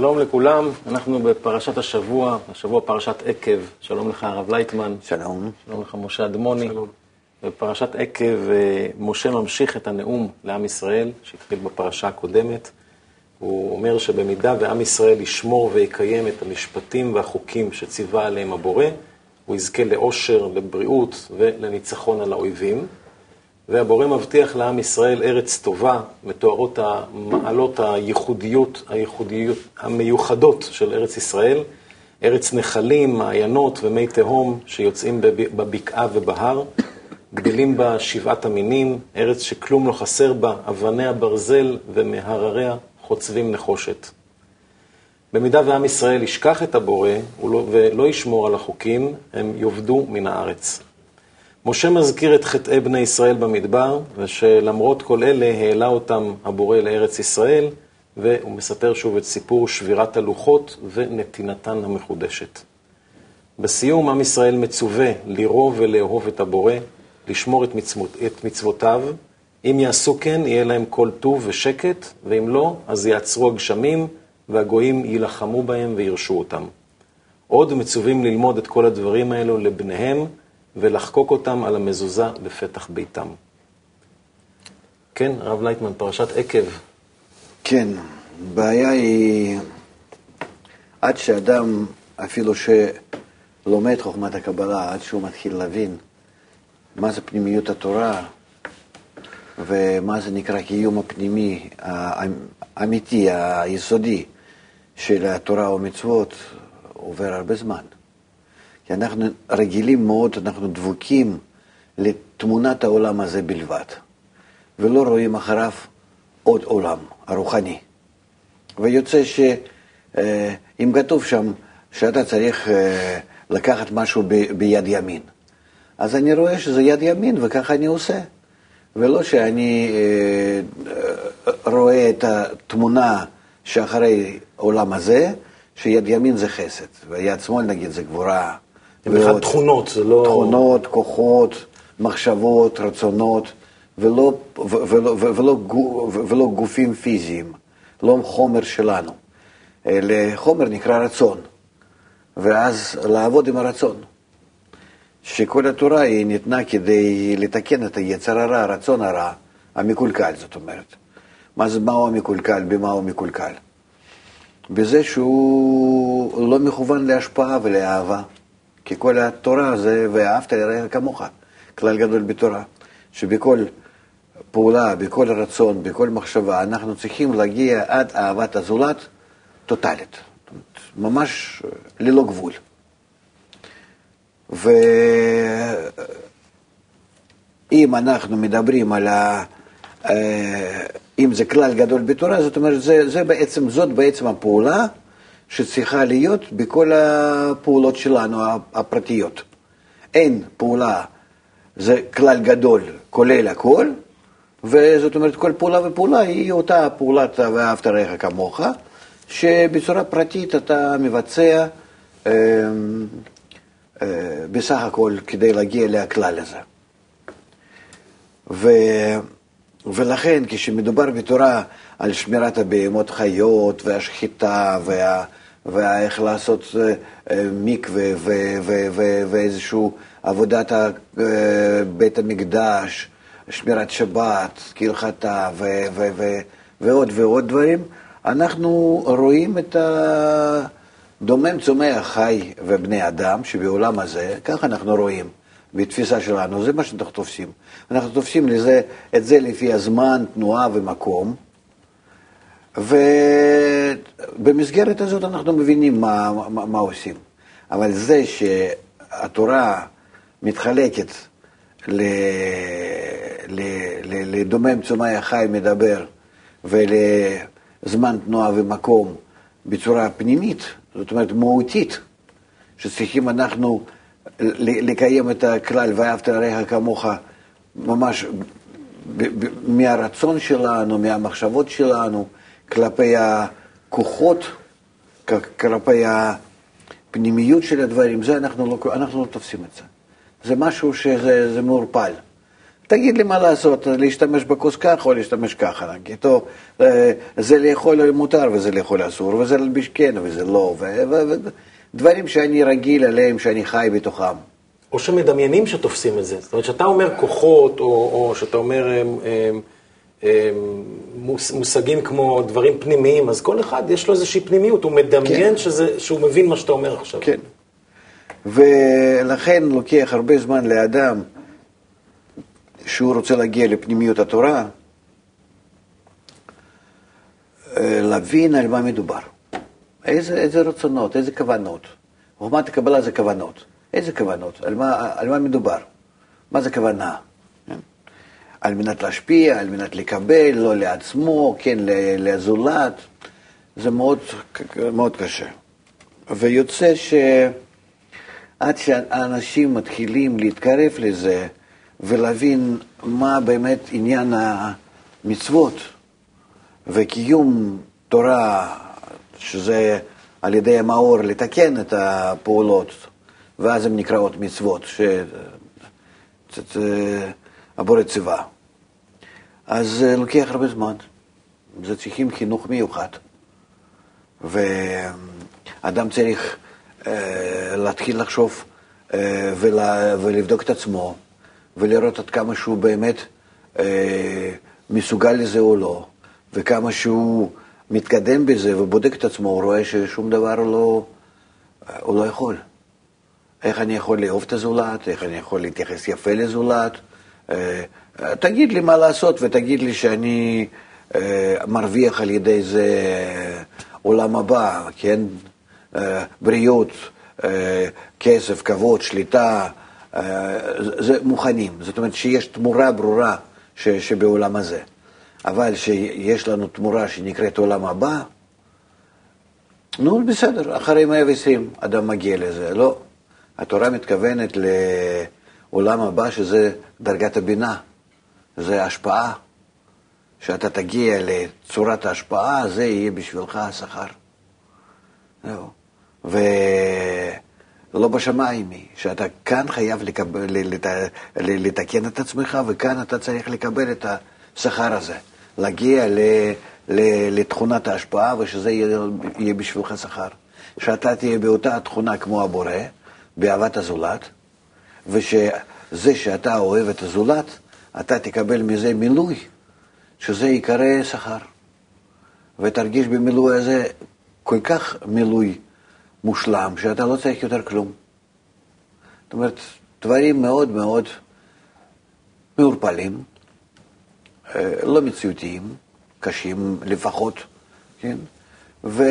שלום לכולם, אנחנו בפרשת השבוע, השבוע פרשת עקב. שלום לך הרב לייטמן. שלום. שלום לך משה אדמוני. שלום. בפרשת עקב אה, משה ממשיך את הנאום לעם ישראל, שהתחיל בפרשה הקודמת. הוא אומר שבמידה ועם ישראל ישמור ויקיים את המשפטים והחוקים שציווה עליהם הבורא, הוא יזכה לאושר, לבריאות ולניצחון על האויבים. והבורא מבטיח לעם ישראל ארץ טובה, מתוארות המעלות הייחודיות, הייחודיות המיוחדות של ארץ ישראל, ארץ נחלים, מעיינות ומי תהום שיוצאים בבקעה ובהר, גדלים בה שבעת המינים, ארץ שכלום לא חסר בה, אבניה ברזל ומהרריה חוצבים נחושת. במידה ועם ישראל ישכח את הבורא ולא ישמור על החוקים, הם יאבדו מן הארץ. משה מזכיר את חטאי בני ישראל במדבר, ושלמרות כל אלה העלה אותם הבורא לארץ ישראל, והוא מספר שוב את סיפור שבירת הלוחות ונתינתן המחודשת. בסיום, עם ישראל מצווה לרוא ולאהוב את הבורא, לשמור את, מצוות, את מצוותיו. אם יעשו כן, יהיה להם כל טוב ושקט, ואם לא, אז יעצרו הגשמים, והגויים יילחמו בהם וירשו אותם. עוד מצווים ללמוד את כל הדברים האלו לבניהם, ולחקוק אותם על המזוזה בפתח ביתם. כן, הרב לייטמן, פרשת עקב. כן, בעיה היא, עד שאדם, אפילו שלומד חוכמת הקבלה, עד שהוא מתחיל להבין מה זה פנימיות התורה ומה זה נקרא קיום הפנימי האמיתי, היסודי של התורה ומצוות, עובר הרבה זמן. כי אנחנו רגילים מאוד, אנחנו דבוקים לתמונת העולם הזה בלבד, ולא רואים אחריו עוד עולם, הרוחני. ויוצא שאם אה, כתוב שם שאתה צריך אה, לקחת משהו ב, ביד ימין, אז אני רואה שזה יד ימין וככה אני עושה. ולא שאני אה, רואה את התמונה שאחרי העולם הזה, שיד ימין זה חסד, ויד שמאל נגיד זה גבורה, זה בכלל תכונות, זה לא... תכונות, כוחות, מחשבות, רצונות, ולא, ולא, ולא, ולא, ולא גופים פיזיים, לא חומר שלנו. לחומר נקרא רצון, ואז לעבוד עם הרצון. שכל התורה היא ניתנה כדי לתקן את היצר הרע, הרצון הרע, המקולקל, זאת אומרת. מה זה, מהו המקולקל, במה הוא מקולקל? בזה שהוא לא מכוון להשפעה ולאהבה. כי כל התורה זה ואהבת לרעך כמוך, כלל גדול בתורה, שבכל פעולה, בכל רצון, בכל מחשבה, אנחנו צריכים להגיע עד אהבת הזולת טוטאלית, ממש ללא גבול. ואם אנחנו מדברים על ה... אה, אם זה כלל גדול בתורה, זאת אומרת, זה, זה בעצם, זאת בעצם הפעולה שצריכה להיות בכל הפעולות שלנו הפרטיות. אין פעולה, זה כלל גדול, כולל הכל, וזאת אומרת, כל פעולה ופעולה היא אותה פעולת ואהבת רעך כמוך, שבצורה פרטית אתה מבצע אה, אה, בסך הכל כדי להגיע לכלל הזה. ו, ולכן כשמדובר בתורה על שמירת הבהמות חיות והשחיטה וה... ואיך לעשות אה, אה, מקווה ואיזושהי עבודת אה, בית המקדש, שמירת שבת, כהלכתה ועוד ועוד דברים, אנחנו רואים את הדומם צומח חי ובני אדם שבעולם הזה, ככה אנחנו רואים. בתפיסה שלנו, זה מה שאנחנו תופסים. אנחנו תופסים לזה, את זה לפי הזמן, תנועה ומקום, ובמסגרת הזאת אנחנו מבינים מה, מה, מה עושים. אבל זה שהתורה מתחלקת ל, ל, ל, לדומם צומח חי מדבר ולזמן תנועה ומקום בצורה פנימית, זאת אומרת מהותית, שצריכים אנחנו לקיים את הכלל ואהבת לרעך כמוך ממש מהרצון שלנו, מהמחשבות שלנו, כלפי הכוחות, כלפי הפנימיות של הדברים, זה אנחנו לא, אנחנו לא תופסים את זה. זה משהו שזה מעורפל. תגיד לי מה לעשות, להשתמש בכוס ככה או להשתמש ככה, נגיד, או אה, זה לאכול מותר וזה לאכול אסור, וזה להלביש כן וזה לא, ודברים שאני רגיל עליהם, שאני חי בתוכם. או שמדמיינים שתופסים את זה. זאת אומרת, כשאתה אומר כוחות, או, או שאתה אומר הם, הם, הם, מושגים כמו דברים פנימיים, אז כל אחד יש לו איזושהי פנימיות, הוא מדמיין כן. שזה, שהוא מבין מה שאתה אומר עכשיו. כן. ולכן לוקח הרבה זמן לאדם שהוא רוצה להגיע לפנימיות התורה, אה, להבין על מה מדובר. איזה, איזה רצונות, איזה כוונות. חוכמת הקבלה זה כוונות. איזה כוונות? על מה, על מה מדובר? מה זה כוונה? על מנת להשפיע, על מנת לקבל, לא לעצמו, כן, לזולת. זה מאוד, מאוד קשה. ויוצא שעד שאנשים מתחילים להתקרב לזה ולהבין מה באמת עניין המצוות וקיום תורה, שזה על ידי המאור לתקן את הפעולות, ואז הן נקראות מצוות, שהבורא ציווה. אז זה לוקח הרבה זמן. זה צריכים חינוך מיוחד. ואדם צריך אה, להתחיל לחשוב אה, ולה, ולבדוק את עצמו, ולראות עד כמה שהוא באמת אה, מסוגל לזה או לא, וכמה שהוא מתקדם בזה ובודק את עצמו, הוא רואה ששום דבר הוא לא, הוא לא יכול. איך אני יכול לאהוב את הזולת, איך אני יכול להתייחס יפה לזולת. אה, תגיד לי מה לעשות ותגיד לי שאני אה, מרוויח על ידי זה עולם הבא, כן? אה, בריאות, כסף, כבוד, שליטה, זה מוכנים. זאת אומרת שיש תמורה ברורה שבעולם הזה. אבל שיש לנו תמורה שנקראת עולם הבא, נו, בסדר, אחרי 120 אדם מגיע לזה, לא. התורה מתכוונת לעולם הבא שזה דרגת הבינה, זה השפעה. שאתה תגיע לצורת ההשפעה, זה יהיה בשבילך השכר. זהו. ולא בשמיים היא, שאתה כאן חייב לקבל, לת, לתקן את עצמך, וכאן אתה צריך לקבל את השכר הזה. להגיע ל, ל, לתכונת ההשפעה, ושזה יהיה, יהיה בשבילך שכר. שאתה תהיה באותה תכונה כמו הבורא, באהבת הזולת, ושזה שאתה אוהב את הזולת, אתה תקבל מזה מילוי, שזה ייקרא שכר. ותרגיש במילוי הזה כל כך מילוי מושלם, שאתה לא צריך יותר כלום. זאת אומרת, דברים מאוד מאוד מעורפלים, אה, לא מציאותיים, קשים לפחות, כן? ו...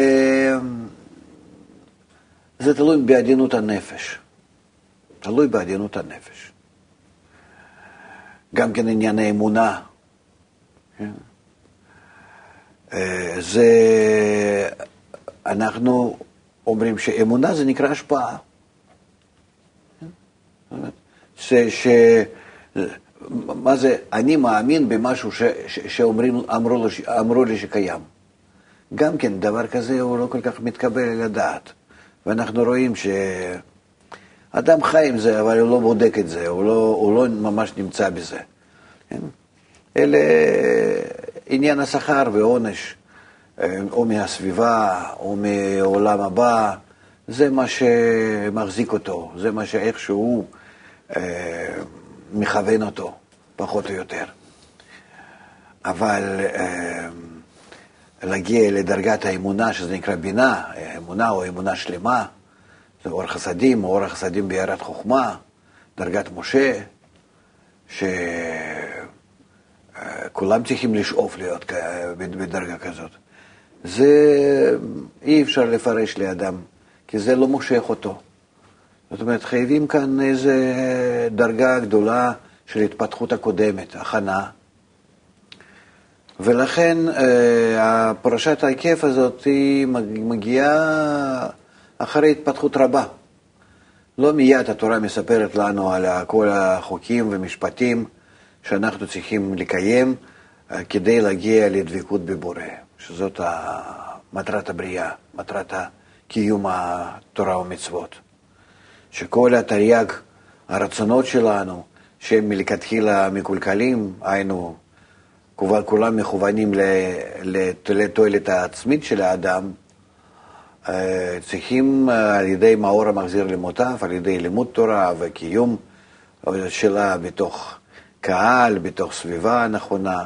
זה תלוי בעדינות הנפש. תלוי בעדינות הנפש. גם כן ענייני אמונה. כן? אה, זה, אנחנו אומרים שאמונה זה נקרא השפעה. ש, ש, מה זה, אני מאמין במשהו ש, ש, שאומרים, אמרו, אמרו לי שקיים. גם כן, דבר כזה הוא לא כל כך מתקבל על הדעת. ואנחנו רואים שאדם חי עם זה, אבל הוא לא בודק את זה, הוא לא, הוא לא ממש נמצא בזה. כן? אלה עניין השכר ועונש, או מהסביבה, או מעולם הבא, זה מה שמחזיק אותו, זה מה שאיכשהו אה, מכוון אותו, פחות או יותר. אבל אה, להגיע לדרגת האמונה, שזה נקרא בינה, אמונה או אמונה שלמה, זה אור חסדים, אור החסדים בהערת חוכמה, דרגת משה, שכולם צריכים לשאוף להיות בדרגה כזאת. זה אי אפשר לפרש לאדם, כי זה לא מושך אותו. זאת אומרת, חייבים כאן איזו דרגה גדולה של התפתחות הקודמת, הכנה. ולכן אה, פרשת ההיקף הזאת היא מגיעה אחרי התפתחות רבה. לא מיד התורה מספרת לנו על כל החוקים ומשפטים שאנחנו צריכים לקיים אה, כדי להגיע לדבקות בבורא, שזאת מטרת הבריאה, מטרת קיום התורה ומצוות. שכל התרי"ג הרצונות שלנו שהם מלכתחילה מקולקלים, היינו, כולם מכוונים לתועלת העצמית של האדם, צריכים אה, על ידי מאור המחזיר למוטב, על ידי לימוד תורה וקיום שלה בתוך קהל, בתוך סביבה נכונה,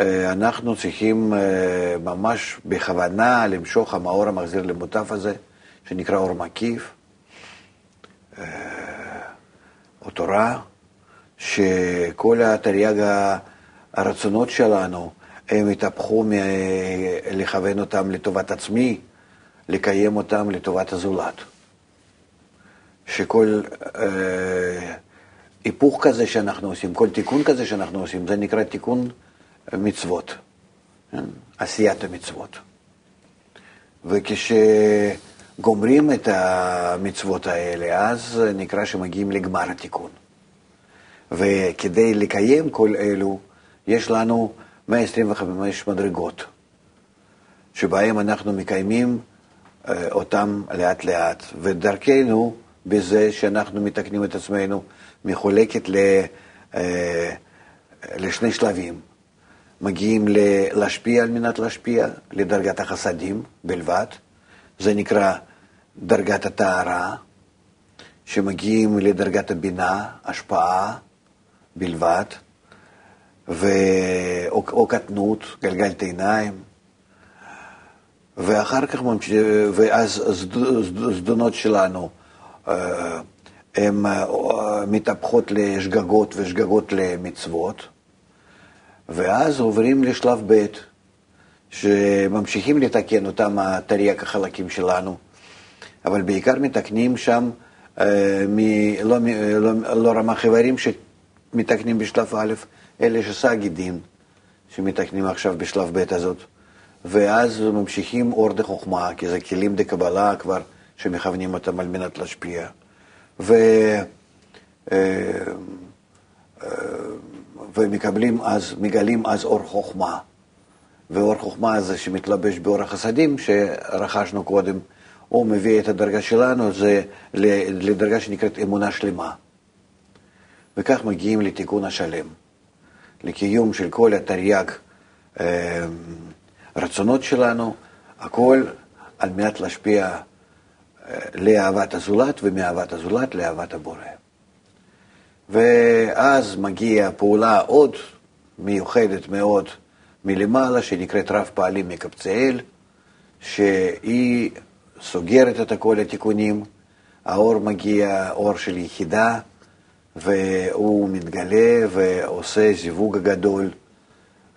אה, אנחנו צריכים ממש בכוונה למשוך המאור המחזיר למוטב הזה, שנקרא אור מקיף, או תורה, שכל התרי"ג הרצונות שלנו, הם התהפכו מלכוון אותם לטובת עצמי, לקיים אותם לטובת הזולת. שכל אה, היפוך כזה שאנחנו עושים, כל תיקון כזה שאנחנו עושים, זה נקרא תיקון מצוות, כן? עשיית המצוות. וכשגומרים את המצוות האלה, אז נקרא שמגיעים לגמר התיקון. וכדי לקיים כל אלו, יש לנו 125 מדרגות, שבהם אנחנו מקיימים אותם לאט לאט, ודרכנו, בזה שאנחנו מתקנים את עצמנו, מחולקת ל, אה, לשני שלבים. מגיעים להשפיע על מנת להשפיע, לדרגת החסדים בלבד, זה נקרא דרגת הטהרה, שמגיעים לדרגת הבינה, השפעה בלבד, ו... או, או קטנות, גלגלת עיניים, ואחר כך, ואז הזדונות שלנו אה, הן אה, מתהפכות לשגגות ושגגות למצוות, ואז עוברים לשלב ב', שממשיכים לתקן אותם התרי"ג החלקים שלנו, אבל בעיקר מתקנים שם אה, מ, לא, לא, לא רמ"ח איברים שמתקנים בשלב א', אלא שס"ג דין שמתקנים עכשיו בשלב ב' הזאת. ואז ממשיכים אור דה חוכמה, כי זה כלים דה קבלה כבר, שמכוונים אותם על מנת להשפיע. ו... אה, אה, ומקבלים אז, מגלים אז אור חוכמה. ואור חוכמה הזה שמתלבש באור החסדים שרכשנו קודם, הוא מביא את הדרגה שלנו זה לדרגה שנקראת אמונה שלמה. וכך מגיעים לתיקון השלם, לקיום של כל התרי"ג אה, הרצונות שלנו, הכל על מנת להשפיע אה, לאהבת הזולת ומאהבת הזולת לאהבת הבורא. ואז מגיעה פעולה עוד מיוחדת מאוד מלמעלה, שנקראת רב פעלים מקבצאל, שהיא סוגרת את כל התיקונים, האור מגיע, אור של יחידה, והוא מתגלה ועושה זיווג גדול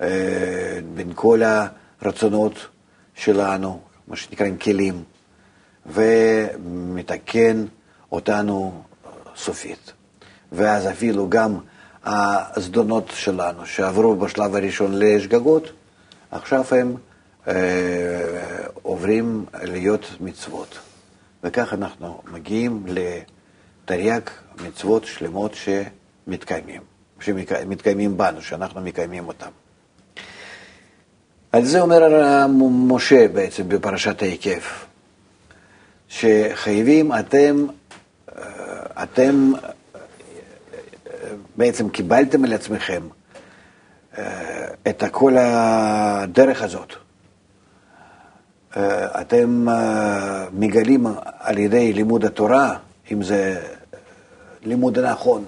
אה, בין כל ה... הרצונות שלנו, מה שנקרא עם כלים, ומתקן אותנו סופית. ואז אפילו גם הזדונות שלנו, שעברו בשלב הראשון לשגגות, עכשיו הם אה, עוברים להיות מצוות. וכך אנחנו מגיעים לתרי"ג מצוות שלמות שמתקיימים, שמתקיימים בנו, שאנחנו מקיימים אותם. על זה אומר משה בעצם בפרשת ההיקף, שחייבים אתם, אתם בעצם קיבלתם על עצמכם את כל הדרך הזאת. אתם מגלים על ידי לימוד התורה, אם זה לימוד הנכון,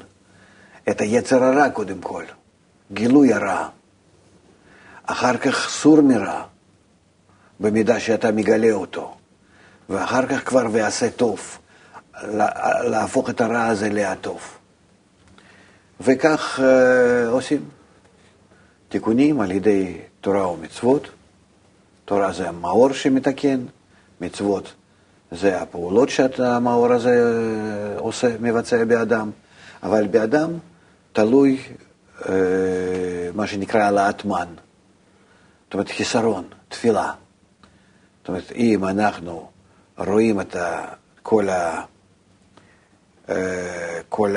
את היצר הרע קודם כל, גילוי הרע. אחר כך סור מרע, במידה שאתה מגלה אותו, ואחר כך כבר ועשה טוב, להפוך את הרע הזה להטוב. וכך uh, עושים תיקונים על ידי תורה ומצוות. תורה זה המאור שמתקן, מצוות זה הפעולות שהמאור הזה אה, עושה, מבצע באדם, אבל באדם תלוי uh, מה שנקרא העלאת מן. אומרת חיסרון, תפילה. זאת אומרת, אם אנחנו רואים את כל ה... אה, כל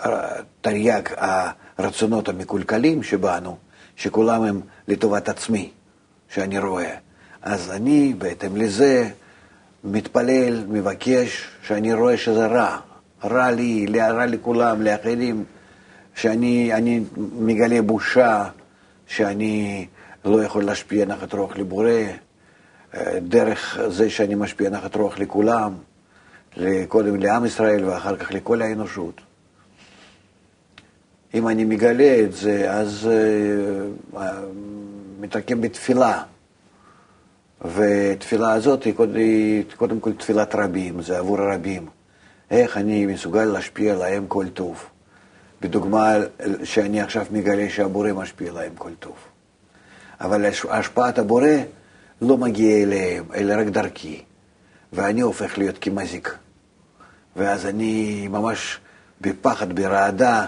התרי"ג הרצונות המקולקלים שבנו, שכולם הם לטובת עצמי, שאני רואה. אז אני בהתאם לזה מתפלל, מבקש, שאני רואה שזה רע, רע לי, רע לכולם, לאחרים, שאני אני מגלה בושה, שאני לא יכול להשפיע נחת רוח לבורא, אה, דרך זה שאני משפיע נחת רוח לכולם, קודם לעם ישראל ואחר כך לכל האנושות. אם אני מגלה את זה, אז uh, מתרקם בתפילה. ותפילה הזאת היא קודם, היא קודם כל תפילת רבים, זה עבור הרבים. איך אני מסוגל להשפיע להם כל טוב. בדוגמה שאני עכשיו מגלה שהבורא משפיע להם כל טוב. אבל השפעת הבורא לא מגיעה אליהם, אלא רק דרכי. ואני הופך להיות כמזיק. ואז אני ממש בפחד, ברעדה,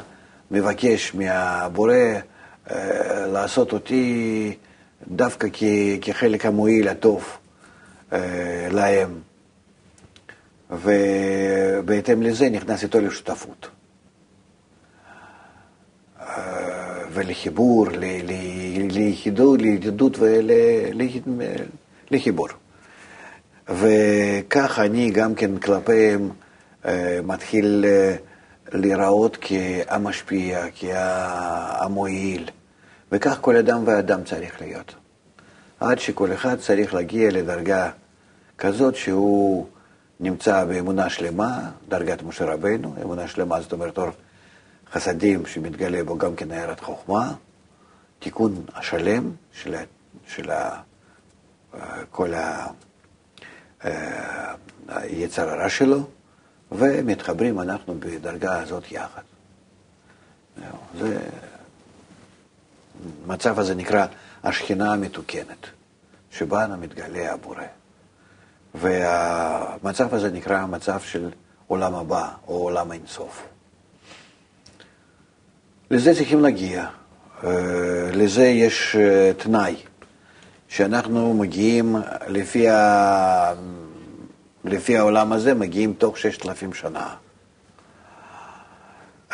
מבקש מהבורא אה, לעשות אותי דווקא כ, כחלק המועיל הטוב אה, להם. ובהתאם לזה נכנס איתו לשותפות. אה, ולחיבור, ליחידות, לידידות ולחיבור. וכך אני גם כן כלפיהם מתחיל להיראות כהמשפיע, כהמועיל, וכך כל אדם ואדם צריך להיות. עד שכל אחד צריך להגיע לדרגה כזאת שהוא נמצא באמונה שלמה, דרגת משה רבנו, אמונה שלמה זאת אומרת אור חסדים שמתגלה בו גם כן הערת חוכמה, תיקון השלם של, של ה, כל היצר הרע שלו, ומתחברים אנחנו בדרגה הזאת יחד. זה, המצב הזה נקרא השכינה המתוקנת, שבה אנו מתגלה הבורא. והמצב הזה נקרא המצב של עולם הבא, או עולם האינסוף. לזה צריכים להגיע. אה, לזה יש אה, תנאי, שאנחנו מגיעים לפי ה... לפי העולם הזה מגיעים תוך ששת אלפים שנה.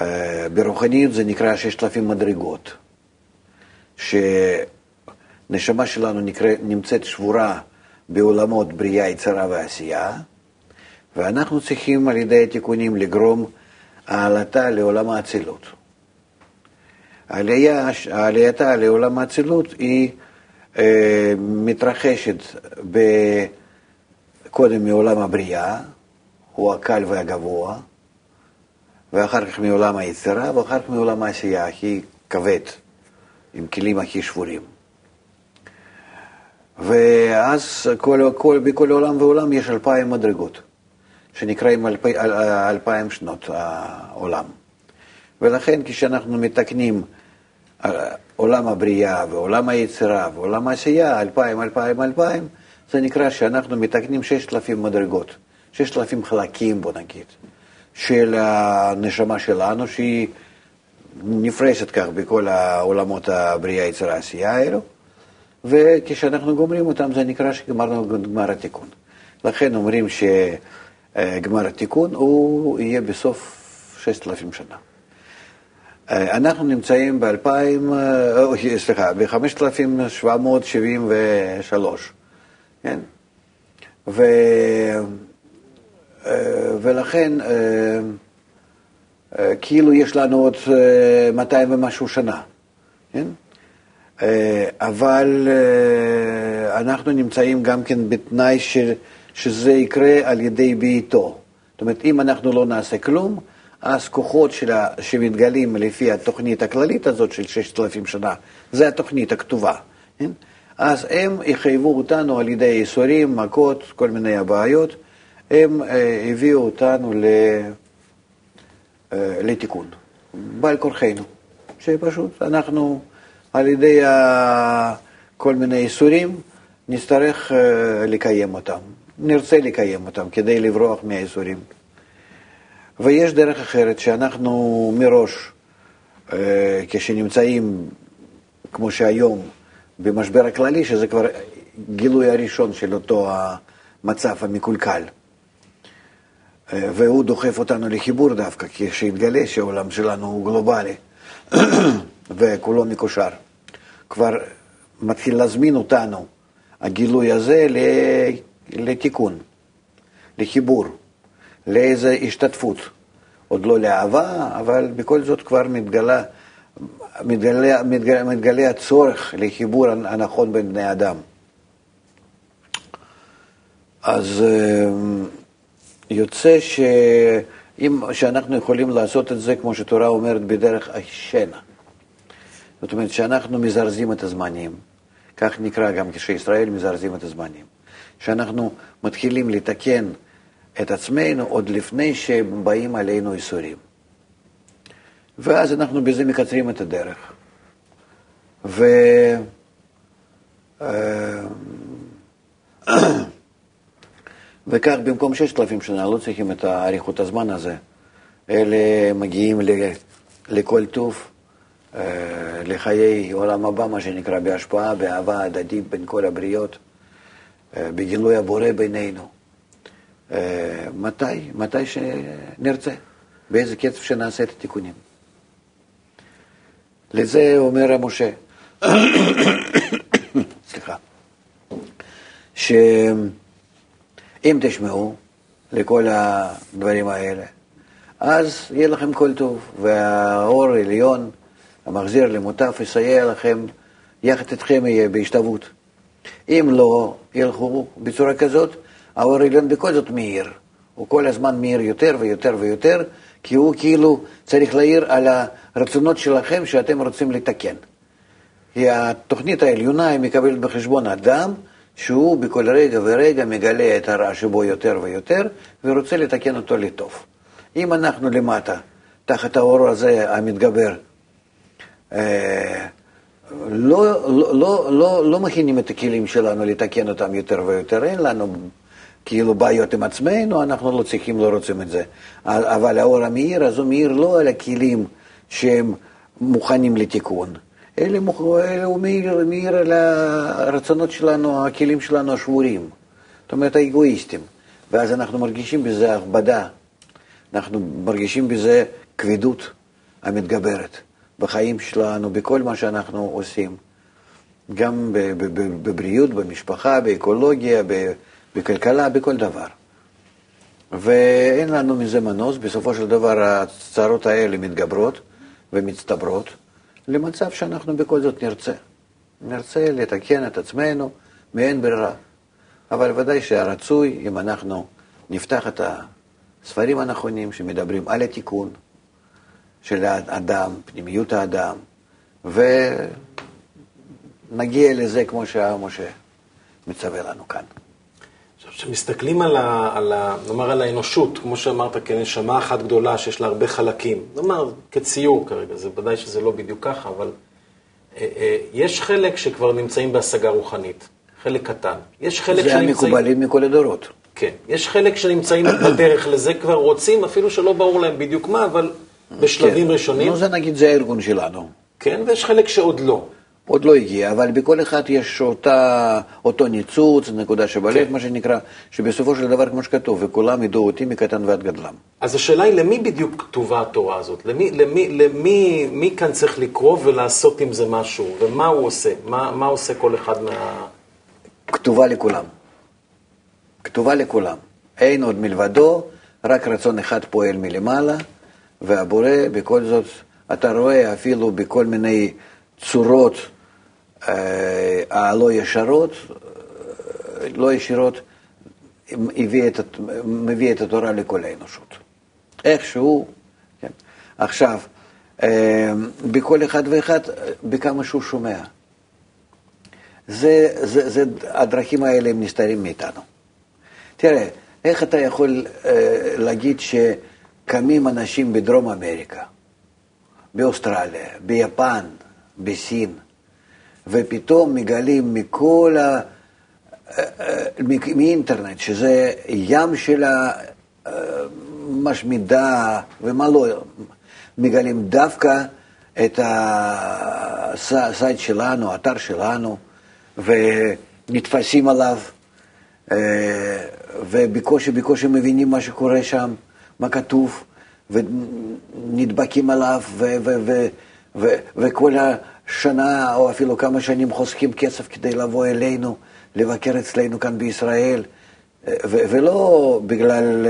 אה, ברוחניות זה נקרא ששת אלפים מדרגות, שנשמה שלנו נקרא, נמצאת שבורה בעולמות בריאה, יצרה ועשייה, ואנחנו צריכים על ידי התיקונים לגרום העלתה לעולם האצילות. העלייה, העלייתה לעולם האצילות היא אה, מתרחשת ב... קודם מעולם הבריאה, הוא הקל והגבוה, ואחר כך מעולם היצירה, ואחר כך מעולם העשייה הכי כבד, עם כלים הכי שבורים. ואז כל, כל, בכל עולם ועולם יש אלפיים מדרגות, שנקראים אלפי, אל, אלפיים שנות העולם. ולכן כשאנחנו מתקנים אה, עולם הבריאה ועולם היצירה ועולם העשייה, אלפיים, אלפיים, אלפיים, זה נקרא שאנחנו מתקנים ששת אלפים מדרגות, ששת אלפים חלקים, בוא נגיד, של הנשמה שלנו, שהיא נפרסת כך בכל העולמות הבריאה, יצירה, עשייה האלו, וכשאנחנו גומרים אותם זה נקרא שגמרנו גמר התיקון. לכן אומרים שגמר התיקון הוא יהיה בסוף ששת אלפים שנה. אנחנו נמצאים ב-2000, סליחה, ב-5773. כן? ו, אה, ולכן אה, אה, כאילו יש לנו עוד 200 ומשהו שנה, כן? אבל אנחנו נמצאים גם כן בתנאי ש, שזה יקרה על ידי בעיתו. זאת אומרת, אם אנחנו לא נעשה כלום, אז כוחות שלה, שמתגלים לפי התוכנית הכללית הזאת של 6,000 שנה, זה התוכנית הכתובה. כן? אז הם יחייבו אותנו על ידי ייסורים, מכות, כל מיני הבעיות, הם אה, הביאו אותנו ל, אה, לתיקון, בעל כורחנו, שפשוט אנחנו על ידי ה, כל מיני ייסורים נצטרך אה, לקיים אותם, נרצה לקיים אותם כדי לברוח מהייסורים. ויש דרך אחרת שאנחנו מראש, כשנמצאים, כמו שהיום, במשבר הכללי, שזה כבר גילוי הראשון של אותו המצב המקולקל. אה, והוא דוחף אותנו לחיבור דווקא, כי שהתגלה שהעולם שלנו הוא גלובלי וכולו מקושר. כבר מתחיל להזמין אותנו, הגילוי הזה, לתיקון, לחיבור, לאיזו השתתפות עוד לא לאהבה, אבל בכל זאת כבר מתגלה, מתגלה, מתגלה, מתגלה הצורך לחיבור הנכון בין בני אדם. אז אה, יוצא שאם, שאנחנו יכולים לעשות את זה, כמו שתורה אומרת, בדרך השינה. זאת אומרת שאנחנו מזרזים את הזמנים, כך נקרא גם כשישראל מזרזים את הזמנים. שאנחנו מתחילים לתקן את עצמנו עוד לפני שבאים עלינו איסורים. ואז אנחנו בזה מקצרים את הדרך. ו... אה, וכך במקום ששת אלפים שנה לא צריכים את אריכות הזמן הזה, אלה מגיעים לכל טוב, אה, לחיי עולם הבא, מה שנקרא, בהשפעה, באהבה הדדית בין כל הבריות, אה, בגילוי הבורא בינינו. אה, מתי? מתי שנרצה, באיזה קצב שנעשה את התיקונים. לזה אומר המשה, סליחה, שאם תשמעו לכל הדברים האלה, אז יהיה לכם כל טוב, והאור העליון, המחזיר למוטף, יסייע לכם, יחד איתכם יהיה בהשתוות. אם לא ילכו בצורה כזאת, האור העליון בכל זאת מאיר. הוא כל הזמן מאיר יותר ויותר ויותר, כי הוא כאילו צריך להעיר על הרצונות שלכם שאתם רוצים לתקן. כי התוכנית העליונה היא מקבלת בחשבון אדם שהוא בכל רגע ורגע מגלה את הרע שבו יותר ויותר ורוצה לתקן אותו לטוב. אם אנחנו למטה, תחת האור הזה המתגבר, אה, לא, לא, לא, לא, לא מכינים את הכלים שלנו לתקן אותם יותר ויותר, אין לנו כאילו בעיות עם עצמנו, אנחנו לא צריכים, לא רוצים את זה. אבל האור המאיר, אז הוא מאיר לא על הכלים שהם מוכנים לתיקון, אלא, הוא מאיר, מאיר על הרצונות שלנו, הכלים שלנו השבורים, זאת אומרת האגואיסטים. ואז אנחנו מרגישים בזה הכבדה, אנחנו מרגישים בזה כבדות המתגברת בחיים שלנו, בכל מה שאנחנו עושים. גם בבריאות, במשפחה, באקולוגיה, בכלכלה, בכל דבר. ואין לנו מזה מנוס, בסופו של דבר הצרות האלה מתגברות ומצטברות למצב שאנחנו בכל זאת נרצה. נרצה לתקן את עצמנו מאין ברירה. אבל ודאי שהרצוי, אם אנחנו נפתח את הספרים הנכונים שמדברים על התיקון של האדם, פנימיות האדם, ונגיע לזה כמו שהמשה מצווה לנו כאן. כשמסתכלים על, ה, על, ה, נאמר, על האנושות, כמו שאמרת, כנשמה אחת גדולה שיש לה הרבה חלקים, נאמר, כציור כרגע, זה ודאי שזה לא בדיוק ככה, אבל אה, אה, יש חלק שכבר נמצאים בהשגה רוחנית, חלק קטן. יש חלק זה שנמצאים... זה המקובלים מכל הדורות. כן, יש חלק שנמצאים בדרך לזה, כבר רוצים, אפילו שלא ברור להם בדיוק מה, אבל בשלבים כן. ראשונים. נו, זה נגיד, זה הארגון שלנו. כן, ויש חלק שעוד לא. עוד לא הגיע, אבל בכל אחד יש אותה, אותו ניצוץ, נקודה שבלב, כן. מה שנקרא, שבסופו של דבר, כמו שכתוב, וכולם ידעו אותי מקטן ועד גדלם. אז השאלה היא, למי בדיוק כתובה התורה הזאת? למי, למי, למי מי כאן צריך לקרוא ולעשות עם זה משהו? ומה הוא עושה? מה, מה עושה כל אחד מה... כתובה לכולם. כתובה לכולם. אין עוד מלבדו, רק רצון אחד פועל מלמעלה, והבורא, בכל זאת, אתה רואה אפילו בכל מיני צורות הלא ישרות, אה, לא ישירות, את, מביא את התורה לכל האנושות. איכשהו, כן. עכשיו, אה, בכל אחד ואחד, בכמה שהוא שומע. זה, זה, זה, הדרכים האלה הם נסתרים מאיתנו. תראה, איך אתה יכול להגיד שקמים אנשים בדרום אמריקה, באוסטרליה, ביפן, בסין, ופתאום מגלים מכל ה... אה, אה, מאינטרנט, שזה ים של המשמידה ומה לא, מגלים דווקא את ה site שלנו, האתר שלנו, ונתפסים עליו, אה, ובקושי בקושי מבינים מה שקורה שם, מה כתוב, ונדבקים עליו, ו- ו- השנה או אפילו כמה שנים חוסכים כסף כדי לבוא אלינו, לבקר אצלנו כאן בישראל, ולא בגלל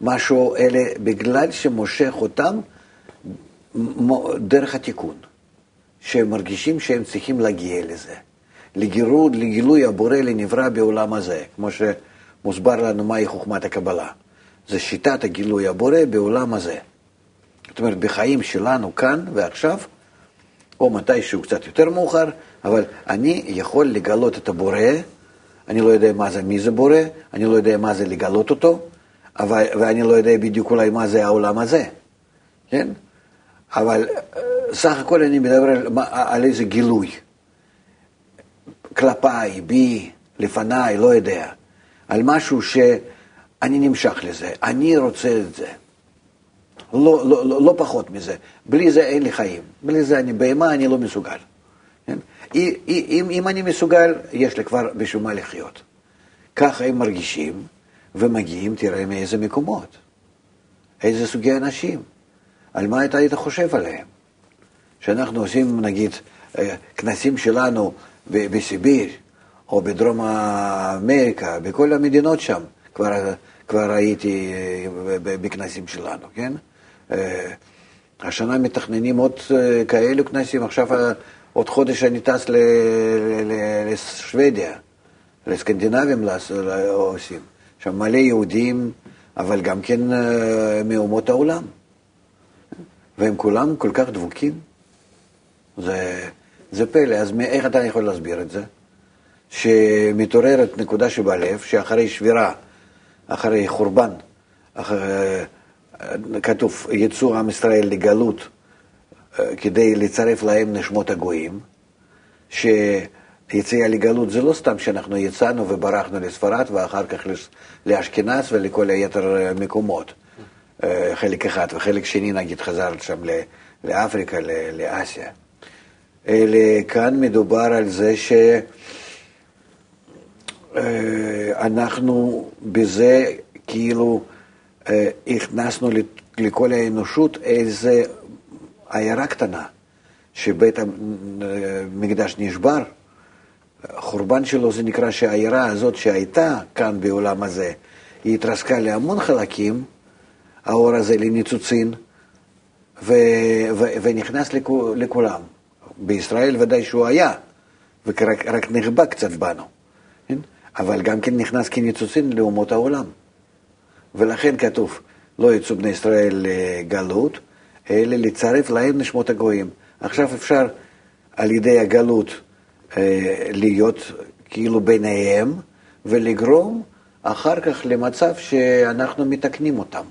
משהו אלה, בגלל שמושך אותם דרך התיקון, שהם מרגישים שהם צריכים להגיע לזה. לגירוד, לגילוי הבורא לנברא בעולם הזה, כמו שמוסבר לנו מהי חוכמת הקבלה. זה שיטת הגילוי הבורא בעולם הזה. זאת אומרת, בחיים שלנו כאן ועכשיו, או מתישהו קצת יותר מאוחר, אבל אני יכול לגלות את הבורא, אני לא יודע מה זה, מי זה בורא, אני לא יודע מה זה לגלות אותו, אבל, ואני לא יודע בדיוק אולי מה זה העולם הזה, כן? אבל אה, סך הכל אני מדבר על, על איזה גילוי. כלפיי, בי, לפניי, לא יודע. על משהו שאני נמשך לזה, אני רוצה את זה. לא, לא, לא, לא פחות מזה. בלי זה אין לי חיים. בלי זה אני בהמה, אני לא מסוגל. כן? אם, אם אני מסוגל, יש לי כבר בשביל מה לחיות. ככה הם מרגישים ומגיעים, תראה מאיזה מקומות, איזה סוגי אנשים, על מה אתה היית חושב עליהם. שאנחנו עושים, נגיד, אה, כנסים שלנו בסיביר, או בדרום אמריקה, בכל המדינות שם, כבר, כבר הייתי אה, בכנסים שלנו, כן? אה, השנה מתכננים עוד אה, כאלו כנסים, עכשיו עוד חודש אני טס לשוודיה, לסקנדינבים עושים. שם מלא יהודים, אבל גם כן מאומות העולם. והם כולם כל כך דבוקים. זה, זה פלא, אז איך אתה יכול להסביר את זה? שמתעוררת נקודה שבלב, שאחרי שבירה, אחרי חורבן, אחרי, כתוב, יצאו עם ישראל לגלות כדי לצרף להם נשמות הגויים, שיציאה לגלות זה לא סתם שאנחנו יצאנו וברחנו לספרד ואחר כך לאשכנז ולכל היתר מקומות, חלק אחד, וחלק שני נגיד חזר שם לאפריקה, לאסיה. אלא כאן מדובר על זה שאנחנו בזה כאילו אה, הכנסנו לכל האנושות איזה עיירה קטנה, שבית המקדש נשבר, חורבן שלו זה נקרא שהעיירה הזאת שהייתה כאן בעולם הזה, היא התרסקה להמון חלקים, האור הזה לניצוצין, ו- ו- ונכנס לכולם. בישראל ודאי שהוא היה, ורק נחבא קצת בנו, כן? אבל גם כן נכנס כניצוצין לאומות העולם. ולכן כתוב, לא יצאו בני ישראל לגלות, אלא לצרף להם נשמות הגויים. עכשיו אפשר על ידי הגלות אה, להיות כאילו ביניהם, ולגרום אחר כך למצב שאנחנו מתקנים אותם.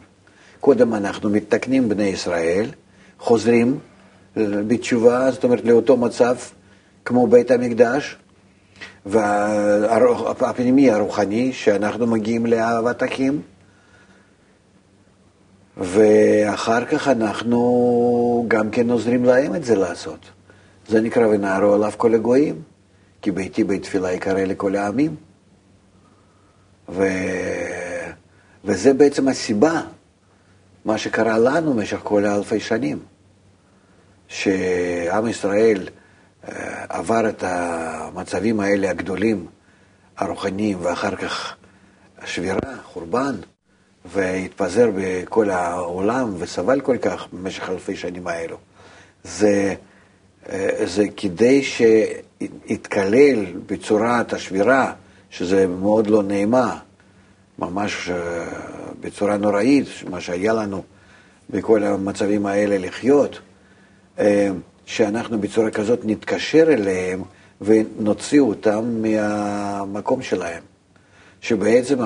קודם אנחנו מתקנים בני ישראל, חוזרים בתשובה, זאת אומרת לאותו מצב כמו בית המקדש, והפנימי הרוחני, שאנחנו מגיעים לאהבת אחים, ואחר כך אנחנו גם כן עוזרים להם את זה לעשות. זה נקרא ונערו עליו כל הגויים, כי ביתי בית תפילה יקרא לכל העמים. ו... וזה בעצם הסיבה, מה שקרה לנו במשך כל האלפי שנים. שעם ישראל אה, עבר את המצבים האלה הגדולים, הרוחניים, ואחר כך שבירה, חורבן, והתפזר בכל העולם וסבל כל כך במשך אלפי שנים האלו. זה, אה, זה כדי שיתקלל בצורת השבירה, שזה מאוד לא נעימה, ממש אה, בצורה נוראית, מה שהיה לנו בכל המצבים האלה לחיות. אה, שאנחנו בצורה כזאת נתקשר אליהם ונוציא אותם מהמקום שלהם. שבעצם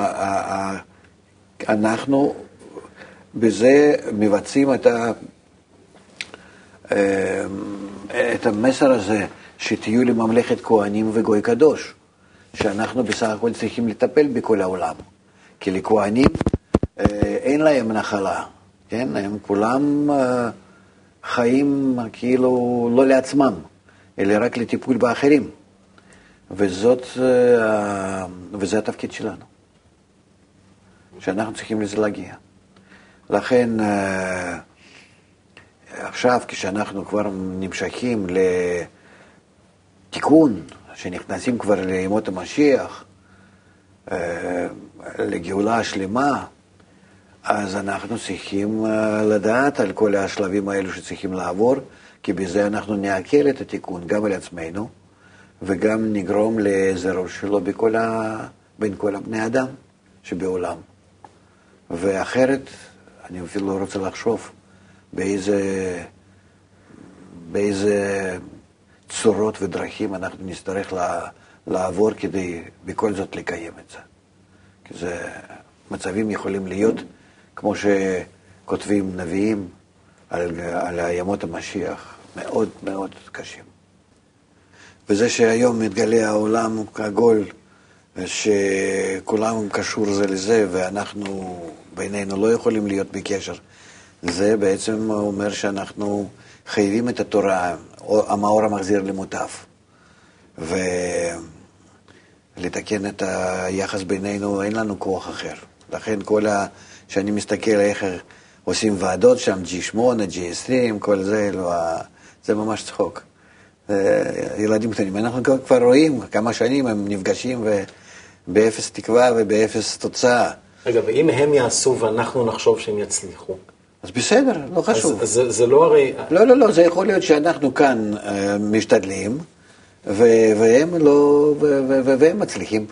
אנחנו בזה מבצעים את, ה, אה, את המסר הזה, שתהיו לממלכת כהנים וגוי קדוש, שאנחנו בסך הכל צריכים לטפל בכל העולם. כי לכהנים אה, אין להם נחלה, כן? הם כולם... חיים כאילו לא לעצמם, אלא רק לטיפול באחרים. וזאת, אה, וזה התפקיד שלנו, שאנחנו צריכים לזה להגיע. לכן אה, עכשיו, כשאנחנו כבר נמשכים לתיקון, שנכנסים כבר לימות המשיח, אה, לגאולה השלמה, אז אנחנו צריכים אה, לדעת על כל השלבים האלו שצריכים לעבור, כי בזה אנחנו נעכל את התיקון גם על עצמנו, וגם נגרום לזרוע שלו בכל ה... בין כל הבני אדם שבעולם. ואחרת, אני אפילו לא רוצה לחשוב באיזה, באיזה צורות ודרכים אנחנו נצטרך לעבור כדי בכל זאת לקיים את זה. כי זה מצבים יכולים להיות, כמו שכותבים נביאים על, על ימות המשיח, מאוד מאוד קשים. וזה שהיום מתגלה העולם כעגול, שכולם קשור זה לזה, ואנחנו בינינו לא יכולים להיות בקשר, זה בעצם אומר שאנחנו חייבים את התורה, המאור המחזיר למוטב. ולתקן את היחס בינינו, אין לנו כוח אחר. לכן כל ה... כשאני מסתכל איך עושים ועדות שם, G8, G20, כל זה, לא, זה ממש צחוק. ילדים קטנים. אנחנו כבר רואים כמה שנים הם נפגשים ובאפס תקווה ובאפס תוצאה. רגע, ואם הם יעשו ואנחנו נחשוב שהם יצליחו? אז בסדר, לא חשוב. אז זה, זה לא הרי... לא, לא, לא, זה יכול להיות שאנחנו כאן uh, משתדלים, ו- והם לא, ו- ו- ו- והם מצליחים.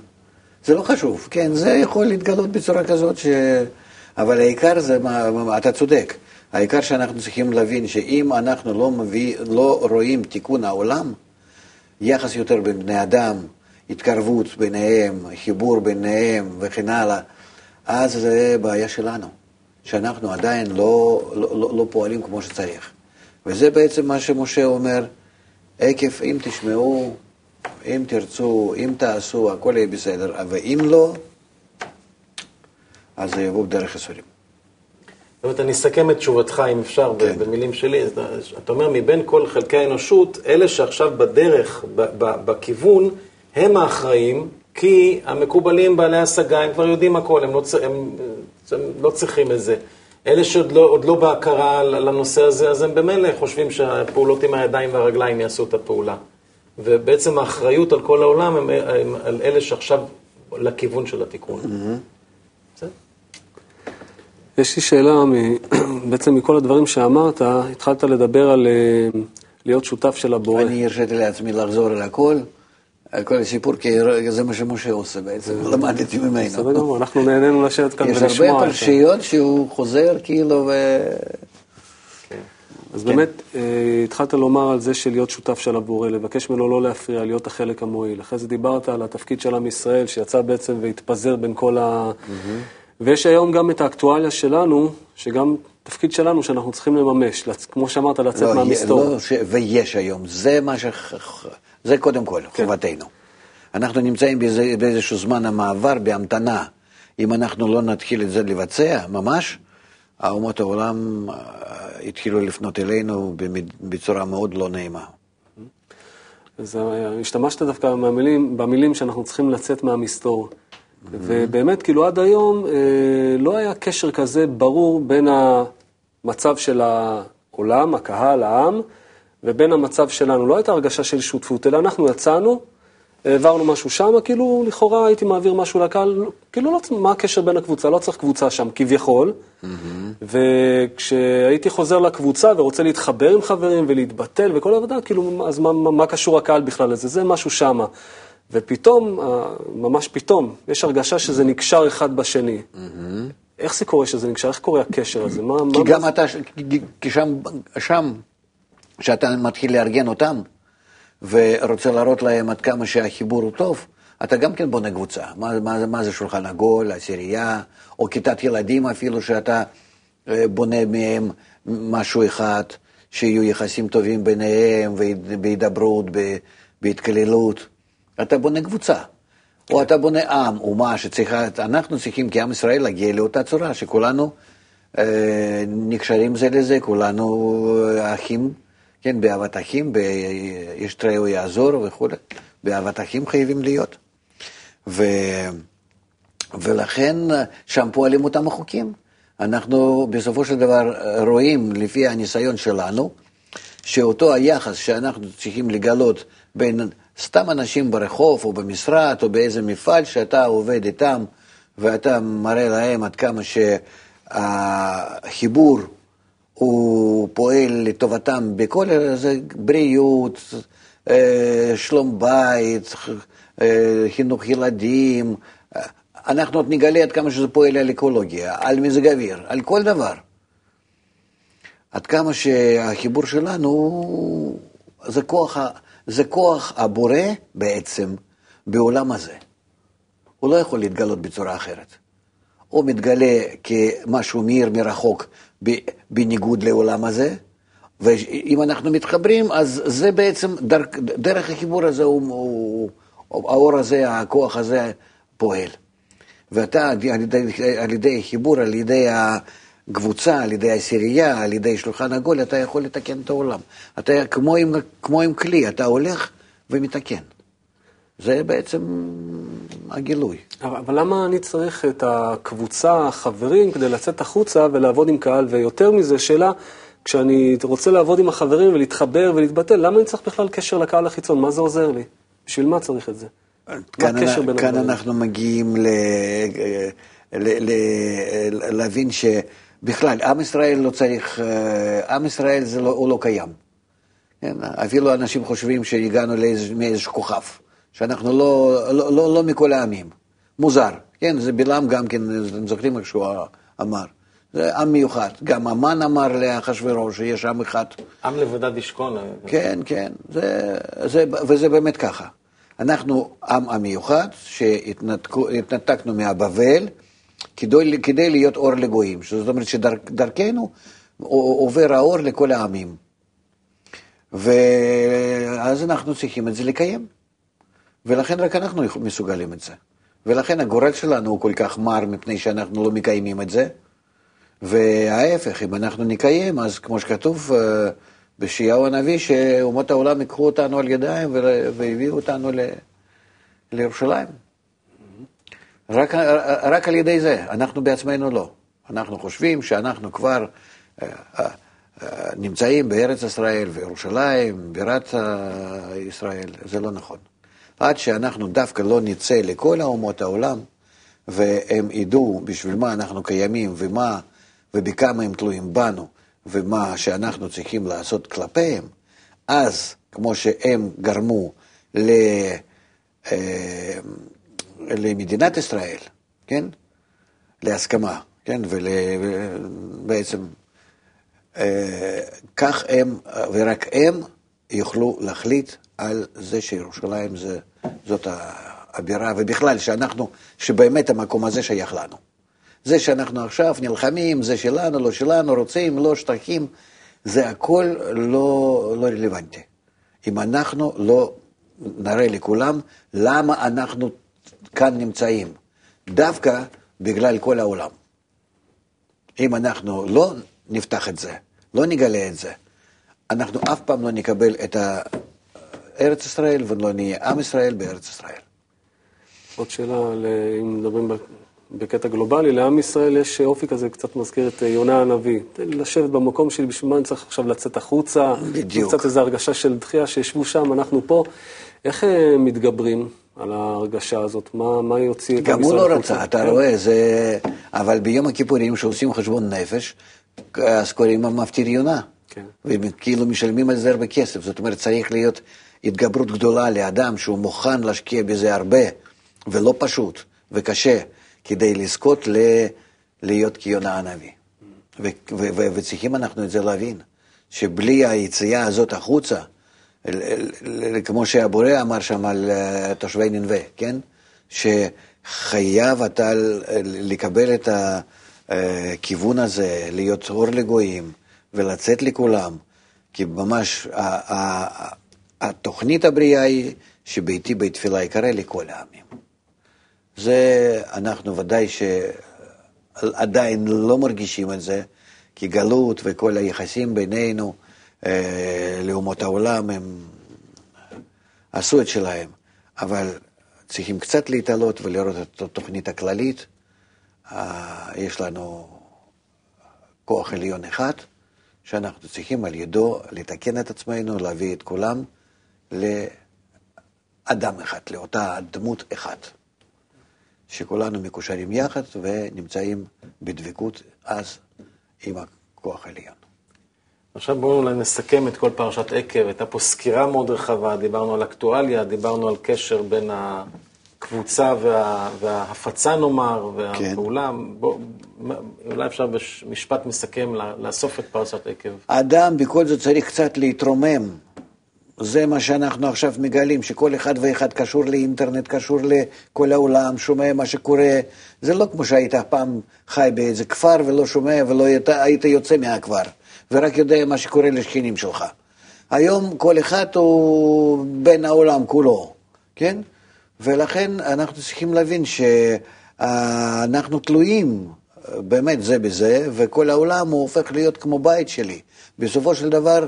זה לא חשוב, כן, זה יכול להתגלות בצורה כזאת ש... אבל העיקר זה, מה, אתה צודק, העיקר שאנחנו צריכים להבין שאם אנחנו לא, מביא, לא רואים תיקון העולם, יחס יותר בין בני אדם, התקרבות ביניהם, חיבור ביניהם וכן הלאה, אז זה בעיה שלנו. שאנחנו עדיין לא, לא, לא, לא פועלים כמו שצריך. וזה בעצם מה שמשה אומר, עקב אם תשמעו, אם תרצו, אם תעשו, הכל יהיה בסדר, ואם לא, אז זה יבוא בדרך ייסורים. זאת אומרת, אני אסכם את תשובתך, אם אפשר, כן. במילים שלי. אתה אומר, מבין כל חלקי האנושות, אלה שעכשיו בדרך, בכיוון, הם האחראים, כי המקובלים בעלי השגה, הם כבר יודעים הכל, הם לא, הם, הם לא צריכים את זה. אלה שעוד לא, לא בהכרה לנושא הזה, אז הם במילא חושבים שהפעולות עם הידיים והרגליים יעשו את הפעולה. ובעצם האחריות על כל העולם הם, הם על אלה שעכשיו לכיוון של התיקון. Mm-hmm. יש לי שאלה, בעצם מכל הדברים שאמרת, התחלת לדבר על אה, להיות שותף של הבורא. אני הרשיתי לעצמי לחזור על הכל. על כל הסיפור, כי זה מה שמשה עושה בעצם, למדתי ממנו. בסדר גמור, אנחנו נהנינו לשבת כאן ולשמוע. יש הרבה פרשיות שהוא חוזר כאילו ו... כן. אז באמת, אה, התחלת לומר על זה של להיות שותף של הבורא, לבקש ממנו לא להפריע, להיות החלק המועיל. אחרי זה דיברת על התפקיד של עם ישראל, שיצא בעצם והתפזר בין כל ה... ויש היום גם את האקטואליה שלנו, שגם תפקיד שלנו שאנחנו צריכים לממש, כמו שאמרת, לצאת לא, מהמסתור. לא, ויש היום, זה מה ש... זה קודם כל, כן. חובתנו. אנחנו נמצאים באיזה, באיזשהו זמן המעבר, בהמתנה. אם אנחנו לא נתחיל את זה לבצע, ממש, האומות העולם אה, התחילו לפנות אלינו בצורה מאוד לא נעימה. אז אה, השתמשת דווקא במילים, במילים שאנחנו צריכים לצאת מהמסתור. Mm-hmm. ובאמת, כאילו עד היום אה, לא היה קשר כזה ברור בין המצב של העולם, הקהל, העם, ובין המצב שלנו. לא הייתה הרגשה של שותפות, אלא אנחנו יצאנו, העברנו משהו שם, כאילו לכאורה הייתי מעביר משהו לקהל, כאילו לא, מה הקשר בין הקבוצה? לא צריך קבוצה שם, כביכול. Mm-hmm. וכשהייתי חוזר לקבוצה ורוצה להתחבר עם חברים ולהתבטל וכל העבודה, כאילו, אז מה, מה, מה קשור הקהל בכלל לזה? זה משהו שמה. ופתאום, ממש פתאום, יש הרגשה שזה נקשר אחד בשני. Mm-hmm. איך זה קורה שזה נקשר? איך קורה הקשר הזה? מה, כי מה גם מה... אתה, כי שם, שם כשאתה מתחיל לארגן אותם ורוצה להראות להם עד כמה שהחיבור הוא טוב, אתה גם כן בונה קבוצה. מה, מה, מה זה שולחן עגול, עשירייה, או כיתת ילדים אפילו, שאתה אה, בונה מהם משהו אחד, שיהיו יחסים טובים ביניהם, בהידברות, בהתקללות. אתה בונה קבוצה. או אתה בונה עם, אומה שצריכה, אנחנו צריכים כעם ישראל להגיע לאותה צורה, שכולנו אה, נקשרים זה לזה, כולנו אה, אחים. כן, באהבת אחים, יש תראו יעזור וכולי, באהבת אחים חייבים להיות. ו... ולכן שם פועלים אותם החוקים. אנחנו בסופו של דבר רואים, לפי הניסיון שלנו, שאותו היחס שאנחנו צריכים לגלות בין סתם אנשים ברחוב או במשרד או באיזה מפעל שאתה עובד איתם ואתה מראה להם עד כמה ש... הוא פועל לטובתם בכל, זה בריאות, אה, שלום בית, אה, חינוך ילדים, אנחנו עוד נגלה עד כמה שזה פועל על אקולוגיה, על מזג אוויר, על כל דבר. עד כמה שהחיבור שלנו זה כוח, זה כוח הבורא בעצם בעולם הזה. הוא לא יכול להתגלות בצורה אחרת. הוא מתגלה כמשהו מאיר מרחוק בניגוד לעולם הזה, ואם אנחנו מתחברים, אז זה בעצם, דרך, דרך החיבור הזה, הוא, הוא, האור הזה, הכוח הזה פועל. ואתה, על ידי, על ידי חיבור, על ידי הקבוצה, על ידי העשירייה, על ידי שולחן עגול, אתה יכול לתקן את העולם. אתה כמו עם, כמו עם כלי, אתה הולך ומתקן. זה בעצם הגילוי. אבל, אבל למה אני צריך את הקבוצה, החברים, כדי לצאת החוצה ולעבוד עם קהל? ויותר מזה, שאלה, כשאני רוצה לעבוד עם החברים ולהתחבר ולהתבטל, למה אני צריך בכלל קשר לקהל החיצון? מה זה עוזר לי? בשביל מה צריך את זה? כאן, כאן כאן אנחנו מגיעים ל, ל, ל, להבין שבכלל, עם ישראל לא צריך, אה, עם ישראל זה לא, הוא לא קיים. כן? אפילו אנשים חושבים שהגענו מאיזשהו כוכב, שאנחנו לא, לא, לא, לא מכל העמים. מוזר, כן? זה בלעם גם כן, אתם זוכרים איך שהוא אמר. זה עם מיוחד. גם המן אמר לאחשוורוש שיש עם אחד. עם לבדד ישכון. כן, כן, זה, זה, וזה באמת ככה. אנחנו עם המיוחד, שהתנתקנו מהבבל, כדי, כדי להיות אור לגויים. זאת אומרת שדרכנו עובר האור לכל העמים. ואז אנחנו צריכים את זה לקיים. ולכן רק אנחנו מסוגלים את זה. ולכן הגורל שלנו הוא כל כך מר מפני שאנחנו לא מקיימים את זה. וההפך, אם אנחנו נקיים, אז כמו שכתוב אה, בשיהו הנביא, שאומות העולם ייקחו אותנו על ידיים והביאו אותנו ל... לירושלים. רק, רק על ידי זה, אנחנו בעצמנו לא. אנחנו חושבים שאנחנו כבר אה, אה, נמצאים בארץ ישראל וירושלים, בירת ישראל, זה לא נכון. עד שאנחנו דווקא לא נצא לכל אומות העולם, והם ידעו בשביל מה אנחנו קיימים ומה ובכמה הם תלויים בנו, ומה שאנחנו צריכים לעשות כלפיהם, אז, כמו שהם גרמו ל... אה, למדינת ישראל, כן? להסכמה, כן? ובעצם אה, כך הם, ורק הם, יוכלו להחליט על זה שירושלים זה, זאת הבירה, ובכלל שאנחנו, שבאמת המקום הזה שייך לנו. זה שאנחנו עכשיו נלחמים, זה שלנו, לא שלנו, רוצים, לא שטחים, זה הכל לא, לא רלוונטי. אם אנחנו לא נראה לכולם למה אנחנו כאן נמצאים, דווקא בגלל כל העולם. אם אנחנו לא נפתח את זה, לא נגלה את זה, אנחנו אף פעם לא נקבל את ארץ ישראל ולא נהיה עם ישראל בארץ ישראל. עוד שאלה, אם מדברים בקטע גלובלי, לעם ישראל יש אופי כזה, קצת מזכיר את יונה הנביא. לשבת במקום שלי, בשביל מה אני צריך עכשיו לצאת החוצה? בדיוק. קצת איזו הרגשה של דחייה, שישבו שם, אנחנו פה. איך אה, מתגברים על ההרגשה הזאת? מה, מה יוציא את עם ישראל? גם הוא לא רצה, אתה כן. רואה, זה... אבל ביום הכיפורים, כשעושים חשבון נפש, אז קוראים המפטיר יונה. כן. וכאילו משלמים על זה הרבה כסף. זאת אומרת, צריך להיות התגברות גדולה לאדם שהוא מוכן להשקיע בזה הרבה, ולא פשוט, וקשה. כדי לזכות ל... להיות כיונה הנביא. וצריכים אנחנו את זה להבין, שבלי היציאה הזאת החוצה, כמו שהבורא אמר שם על אה, תושבי ננבה, כן? שחייב אתה לקבל את הכיוון הזה, להיות אור לגויים ולצאת לכולם, כי ממש התוכנית הבריאה היא שביתי בית תפילה יקרא לכל העמים. זה אנחנו ודאי שעדיין לא מרגישים את זה, כי גלות וכל היחסים בינינו אה, לאומות העולם הם עשו את שלהם, אבל צריכים קצת להתעלות ולראות את התוכנית הכללית. אה, יש לנו כוח עליון אחד, שאנחנו צריכים על ידו לתקן את עצמנו, להביא את כולם לאדם אחד, לאותה דמות אחת. שכולנו מקושרים יחד ונמצאים בדבקות, אז עם הכוח העליון. עכשיו בואו אולי נסכם את כל פרשת עקב. הייתה פה סקירה מאוד רחבה, דיברנו על אקטואליה, דיברנו על קשר בין הקבוצה וה, וההפצה נאמר, והפעולה. כן. בוא, אולי אפשר במשפט מסכם לאסוף את פרשת עקב. האדם בכל זאת צריך קצת להתרומם. זה מה שאנחנו עכשיו מגלים, שכל אחד ואחד קשור לאינטרנט, קשור לכל העולם, שומע מה שקורה. זה לא כמו שהיית פעם חי באיזה כפר ולא שומע ולא היית, היית יוצא מהכפר. ורק יודע מה שקורה לשכנים שלך. היום כל אחד הוא בין העולם כולו, כן? ולכן אנחנו צריכים להבין שאנחנו תלויים באמת זה בזה, וכל העולם הוא הופך להיות כמו בית שלי. בסופו של דבר,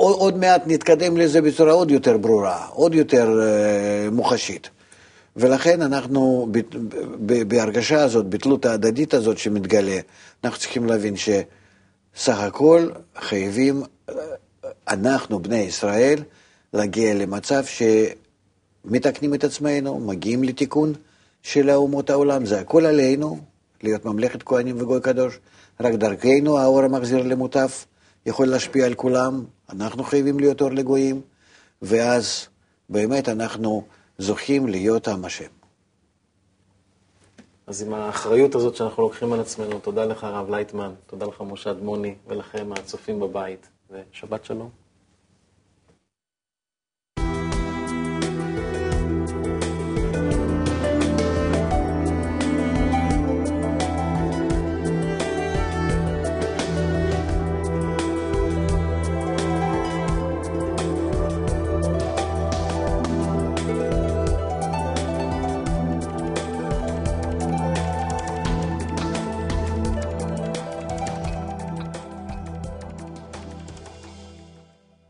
עוד מעט נתקדם לזה בצורה עוד יותר ברורה, עוד יותר uh, מוחשית. ולכן אנחנו, בהרגשה הזאת, בתלות ההדדית הזאת שמתגלה, אנחנו צריכים להבין ש... סך הכל חייבים, אנחנו, בני ישראל, להגיע למצב שמתקנים את עצמנו, מגיעים לתיקון של אומות העולם, זה הכל עלינו, להיות ממלכת כהנים וגוי קדוש, רק דרכנו האור המחזיר למוטף יכול להשפיע על כולם, אנחנו חייבים להיות אור לגויים, ואז באמת אנחנו זוכים להיות עם השם. אז עם האחריות הזאת שאנחנו לוקחים על עצמנו, תודה לך הרב לייטמן, תודה לך משה אדמוני ולכם הצופים בבית, ושבת שלום.